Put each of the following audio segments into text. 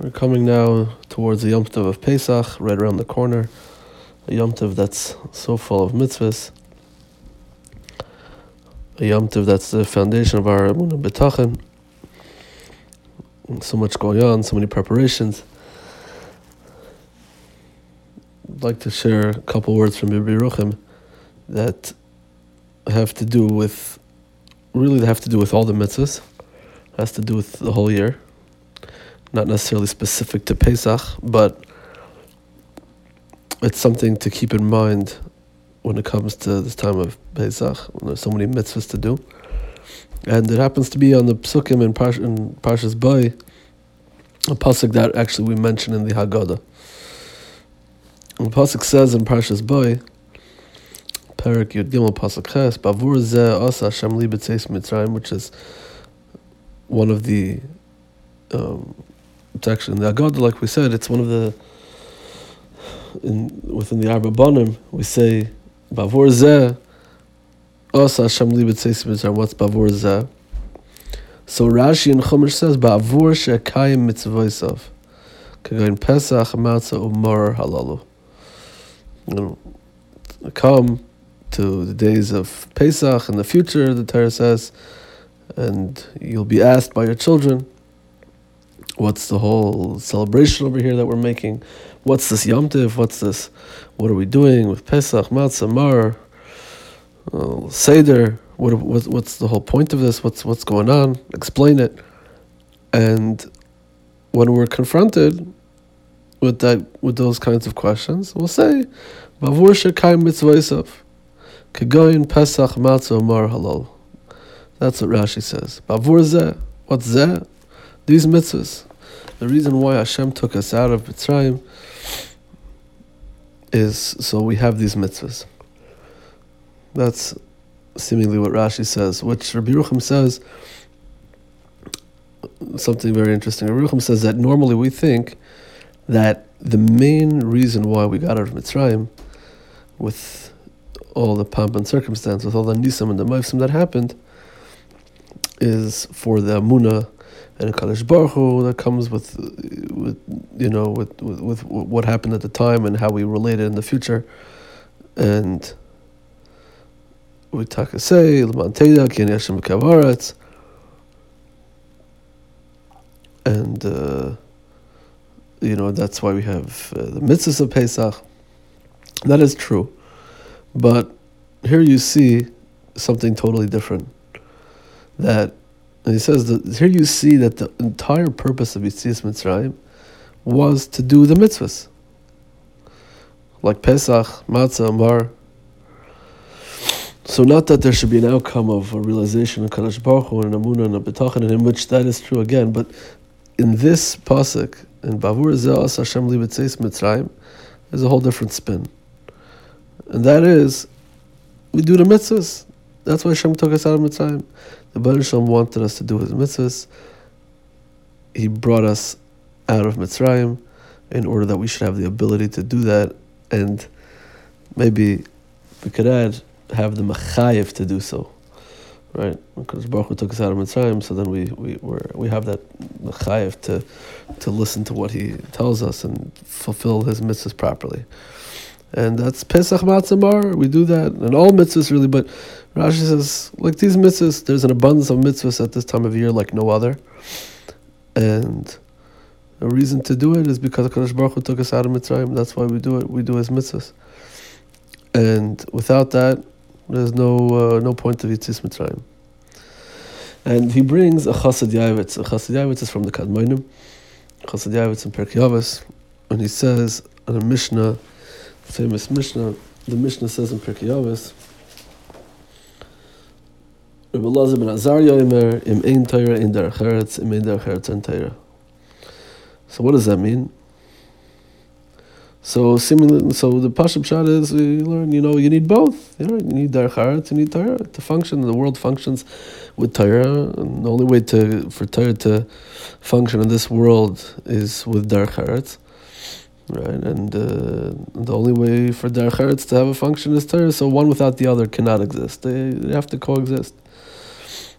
We're coming now towards the Yom Tov of Pesach, right around the corner. A Yom Tov that's so full of mitzvahs. A Yom Tov that's the foundation of our Emunah. So much going on, so many preparations. I'd like to share a couple words from Rabbi Ruchim that have to do with, really they have to do with all the mitzvahs. it has to do with the whole year. Not necessarily specific to Pesach, but it's something to keep in mind when it comes to this time of Pesach, when there's so many mitzvahs to do. And it happens to be on the psukim in, Parsh, in Parshas a pasuk that actually we mention in the Haggadah. And the pasuk says in Parshas Bo, Perik Yud Gimel Pasuk Ches, Bavur Zeh Asa Hashem Li Mitzrayim, which is one of the, um, it's actually in the Haggadah, like we said, it's one of the, in within the Arba Bonim, we say, Bavur Zeh Asa Hashem Li B'Tzeis Mitzrayim, what's Bavur Zeh? So Rashi and Chumash says, Ba'avur she'kayim mitzvoisav. Kagayin Pesach, Matzah, Umar, Halalu. Come to the days of Pesach in the future, the Torah says, and you'll be asked by your children, what's the whole celebration over here that we're making? What's this Yom Tiv? What's this? What are we doing with Pesach, Matzah, Mar, uh, Seder? What, what, what's the whole point of this? What's what's going on? Explain it. And when we're confronted with that with those kinds of questions, we'll say, "Bavur shekayim mitzvaysav, kegoyin Pesach matzah mar halal." That's what Rashi says. Bavur zeh. What's zeh? These mitzvahs. The reason why Hashem took us out of Mitzrayim is so we have these mitzvahs. That's seemingly what Rashi says, which Rabbi Rucham says something very interesting. Rabbi Rucham says that normally we think that the main reason why we got out of Mitzrayim, with all the pomp and circumstance, with all the nisam and the maifsim that happened, is for the Amuna and Kadosh Baruch Hu that comes with, with you know, with, with, with what happened at the time and how we relate it in the future, and we say Hashem kavaretz, and uh, you know that's why we have uh, the mitzvahs of Pesach. That is true, but here you see something totally different. That he says that here you see that the entire purpose of Yitzias Mitzrayim was to do the mitzvahs, like Pesach, Matzah, Mar. So not that there should be an outcome of a realization of Kadosh Baruch Hu and Amunah and a B'tachan, in which that is true again, but in this pasuk in Bavur Ze'as Hashem Li B'Tzeis Mitzrayim, there's a whole different spin, and that is we do the mitzvahs. That's why Hashem took us out of Mitzrayim. The Baruch Shalom wanted us to do His mitzvahs. He brought us out of Mitzrayim in order that we should have the ability to do that, and maybe we could add have the machayev to do so, right? Because Baruch Hu took us out of Mitzrayim, so then we we we we have that machayev to to listen to what He tells us and fulfill His mitzvahs properly. And that's Pesach Matzamar. We do that, and all mitzvahs really. But Rashi says, like these mitzvahs, there's an abundance of mitzvahs at this time of year like no other, and. A reason to do it is because Kadosh Baruch Hu took us out of Mitzrayim. That's why we do it. We do His mitzvahs, and without that, there's no uh, no point of Yitzis Mitzrayim. And he brings a Chassid Yavitz. A Chassid Yavitz is from the Kadmonim. Chassid Yavitz in Pirkei Avos, and he says in a Mishnah, famous Mishnah, the Mishnah says in Pirkei Avos, Rabbi Lazar ben Azariah Yomer, im ein Torah, in Derech Eretz, im ein Derech Eretz, ein Torah. So what does that mean? So seemingly, so the pashute pshat is we learn, you know, you need both. You know, you need Derech Eretz, you need Torah to function. The world functions with Torah, and the only way to for Torah to function in this world is with Derech Eretz, right? And uh, the only way for Derech Eretz to have a function is Torah. So one without the other cannot exist. They, they have to coexist.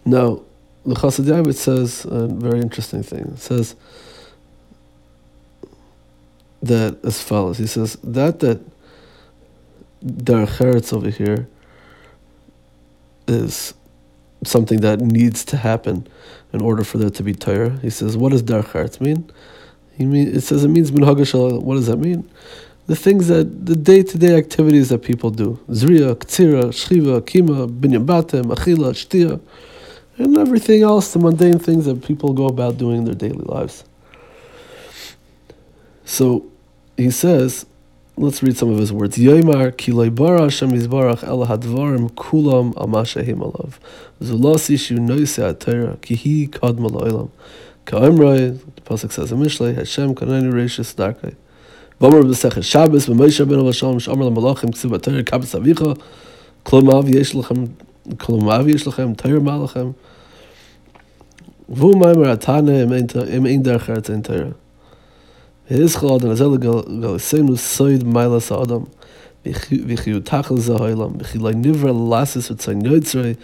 Now, the Chassid Yavit says a very interesting thing. It says that as follows. He says that that Derech Eretz over here is something that needs to happen in order for there to be Torah. He says, what does Derech Eretz mean? He mean it says it means minhagashal. What does that mean? The things that the day to day activities that people do: zriya, ktsira, shchiva, kima, binyan batem, achila, shtia, and everything else, the mundane things that people go about doing in their daily lives. So he says, let's read some of his words. Yoimar ki bara Hashem yizbarach el hadvarim kulam al mashahim alav. Zulasi shu noise atayra ki hi kadma. Ka'imroi, the Pasuk says in Mishlei, Hashem kanani reishis darkai. Bomer b'sechet Shabbos, v'moshe ben avashalom, shomer l'malachim, ksiv atayra kabes avicha, klom av yesh lechem, klom av yesh lechem, tayra malachem. Vu maimer atane im ein derech eretz ein tayra. His chod and azel galisenu soid mailas adam. V'chiyu tachel zahaylam. V'chilai nivra lasis v'tzay noitzrei.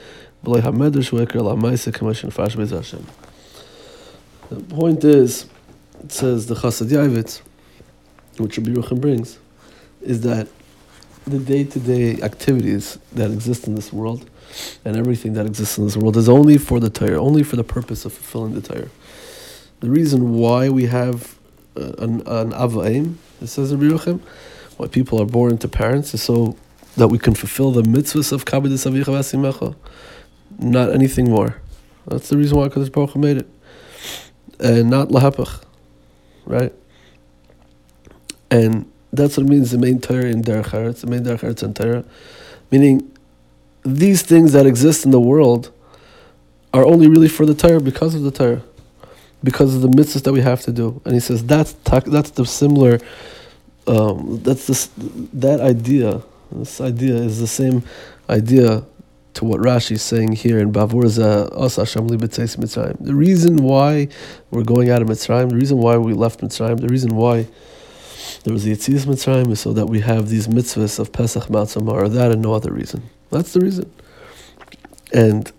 V'lai hamedrash weker la maisa commission fash bez Hashem. The point is, it says the Chassid Yavitz, which Rabbi Yerucham brings, is that the day-to-day activities that exist in this world and everything that exists in this world is only for the Torah, only for the purpose of fulfilling the Torah. The reason why we have uh, an, an avaim, it says in Yerucham, why people are born to parents is so that we can fulfill the mitzvahs of Kabbalah Avicha Vasimecha, not anything more. That's the reason why Kadosh Baruch made it, and not lahapach, right? And that's what it means. The main Torah in Derech Eretz, the main Derech Eretz and Torah, meaning these things that exist in the world are only really for the Torah because of the Torah because of the mitzvahs that we have to do. And he says that's that's the similar. Um, that's this that idea. This idea is the same idea to what Rashi is saying here in Bavurza uh, Os Hashem Libetzeis Mitzrayim. The reason why we're going out of Mitzrayim, the reason why we left Mitzrayim, the reason why there was the Yitzis Mitzrayim is so that we have these mitzvahs of Pesach Matzah or that and no other reason. That's the reason. And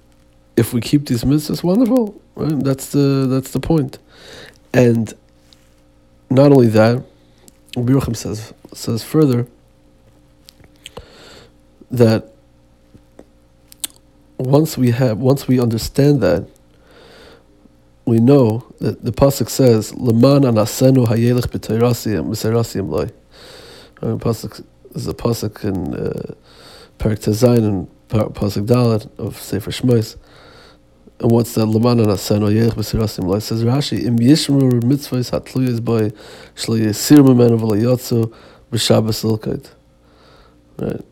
if we keep these mitzvahs, wonderful. Right? That's the that's the point. And not only that, Biruchim says says further that once we have once we understand that, we know that the pasuk says leman anasenu hayelech b'teirasiyim b'seirasiyim loy. Pasuk is a pasuk in uh, Parak Tezayin and pasuk Dalet of Sefer Shmos and what's the Lamana Nasan or Yech B'Sirasim Lai says Rashi Im Yishmur Mitzvahs Hatluyas by Shlo Yisir Memenu V'Layotzu B'Shabbos Ilkait right.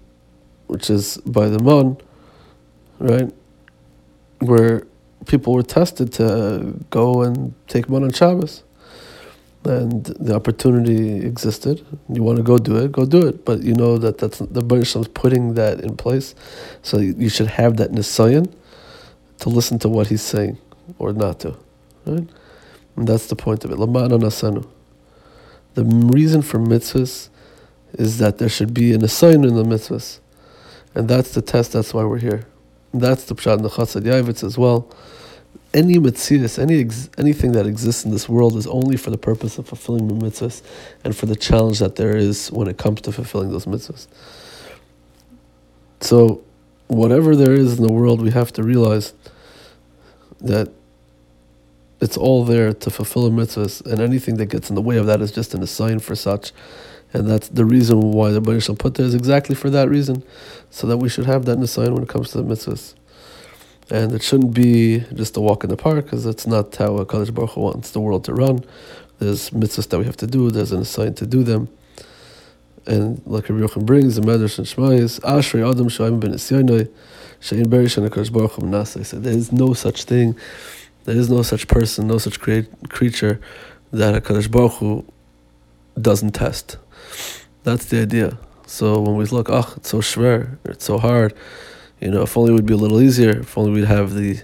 Which is by the Mon right where people were tested to go and take Mon on Shabbos and the opportunity existed. You want to go do it, go do it. But you know that that's the British is putting that in place, so you should have that nisayan to listen to what he's saying or not to. Right? And that's the point of it. Lamana nasanu. The reason for mitzvahs is that there should be an assignment in the mitzvahs. And that's the test, that's why we're here. That's the pshat in the Yavitz as well. Any mitzvahs, any ex- anything that exists in this world is only for the purpose of fulfilling the mitzvahs and for the challenge that there is when it comes to fulfilling those mitzvahs. So, whatever there is in the world, we have to realize that it's all there to fulfill a mitzvah, and anything that gets in the way of that is just an assign for such. And that's the reason why the Baruch put there is exactly for that reason, so that we should have that sign when it comes to the mitzvahs. And it shouldn't be just a walk in the park, because that's not how a Kadosh Baruch Hu wants the world to run. There's mitzvahs that we have to do, there's an assign to do them. And like Rabbi Yochanan brings, the Medrash and Shmais, Ashrei Adam Shoim ben Isyainoi, Shein Berish and Akash Baruch Hu Nasa. said, there is no such thing, there is no such person, no such create, creature that HaKadosh Baruch Hu doesn't test. That's the idea. So when we look, oh, it's so schwer, it's so hard, you know, if only it would be a little easier, if only we'd have the,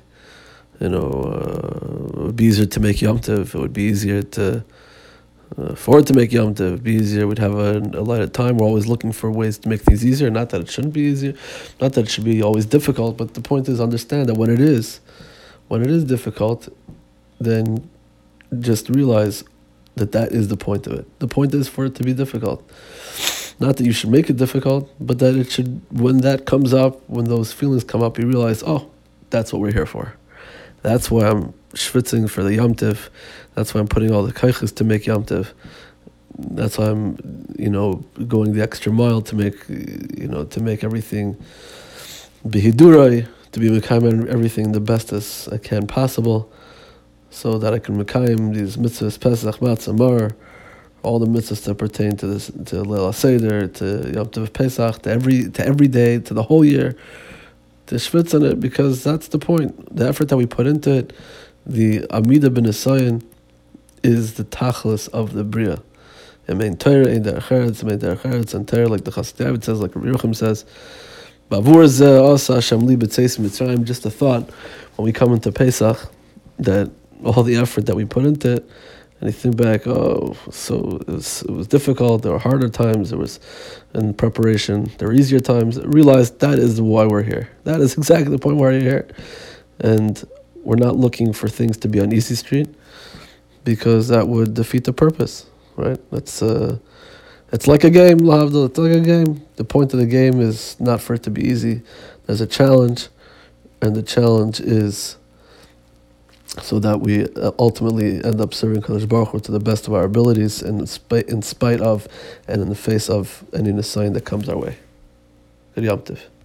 you know, uh, it would be easier to make Yom Tov, it would be easier to, uh, for it to make Yom Tov be easier, we'd have a, a lighter time. We're always looking for ways to make things easier. Not that it shouldn't be easier, not that it should be always difficult, but the point is understand that when it is, when it is difficult, then just realize that that is the point of it. The point is for it to be difficult. Not that you should make it difficult, but that it should, when that comes up, when those feelings come up, you realize, oh, that's what we're here for. That's why I'm schwitzing for the Yom Tiv. That's why I'm putting all the kaiches to make Yom Tiv. That's why I'm, you know, going the extra mile to make, you know, to make everything bihidurai, to be mekayim everything the best as I can possible, so that I can mekayim these mitzvahs, Pesach, Matzah, Mar, all the mitzvahs that pertain to this, to Leil Seder, to Yom Tov Pesach, to every, to every day, to the whole year, to schwitz on it, because that's the point. The effort that we put into it, the Amida ben Esayin, is the tachlis of the Bria. It mean Torah in Derech Eretz, mean Derech Eretz, and Torah, like the Chassid says, like Rabbi Yerucham says, Bavur asa Hashem li Mitzrayim, just a thought, when we come into Pesach, that all the effort that we put into it, and you think back, oh, so it was, it was difficult. There were harder times. There was, in preparation, there were easier times. Realize that is why we're here. That is exactly the point why we're here, and we're not looking for things to be on easy street, because that would defeat the purpose, right? That's uh, it's like a game, Lahavdil. It's like a game. The point of the game is not for it to be easy. There's a challenge, and the challenge is so that we uh, ultimately end up serving Kadosh Baruch Hu to the best of our abilities, in spite, in spite of and in the face of any sign that comes our way. Good Yom.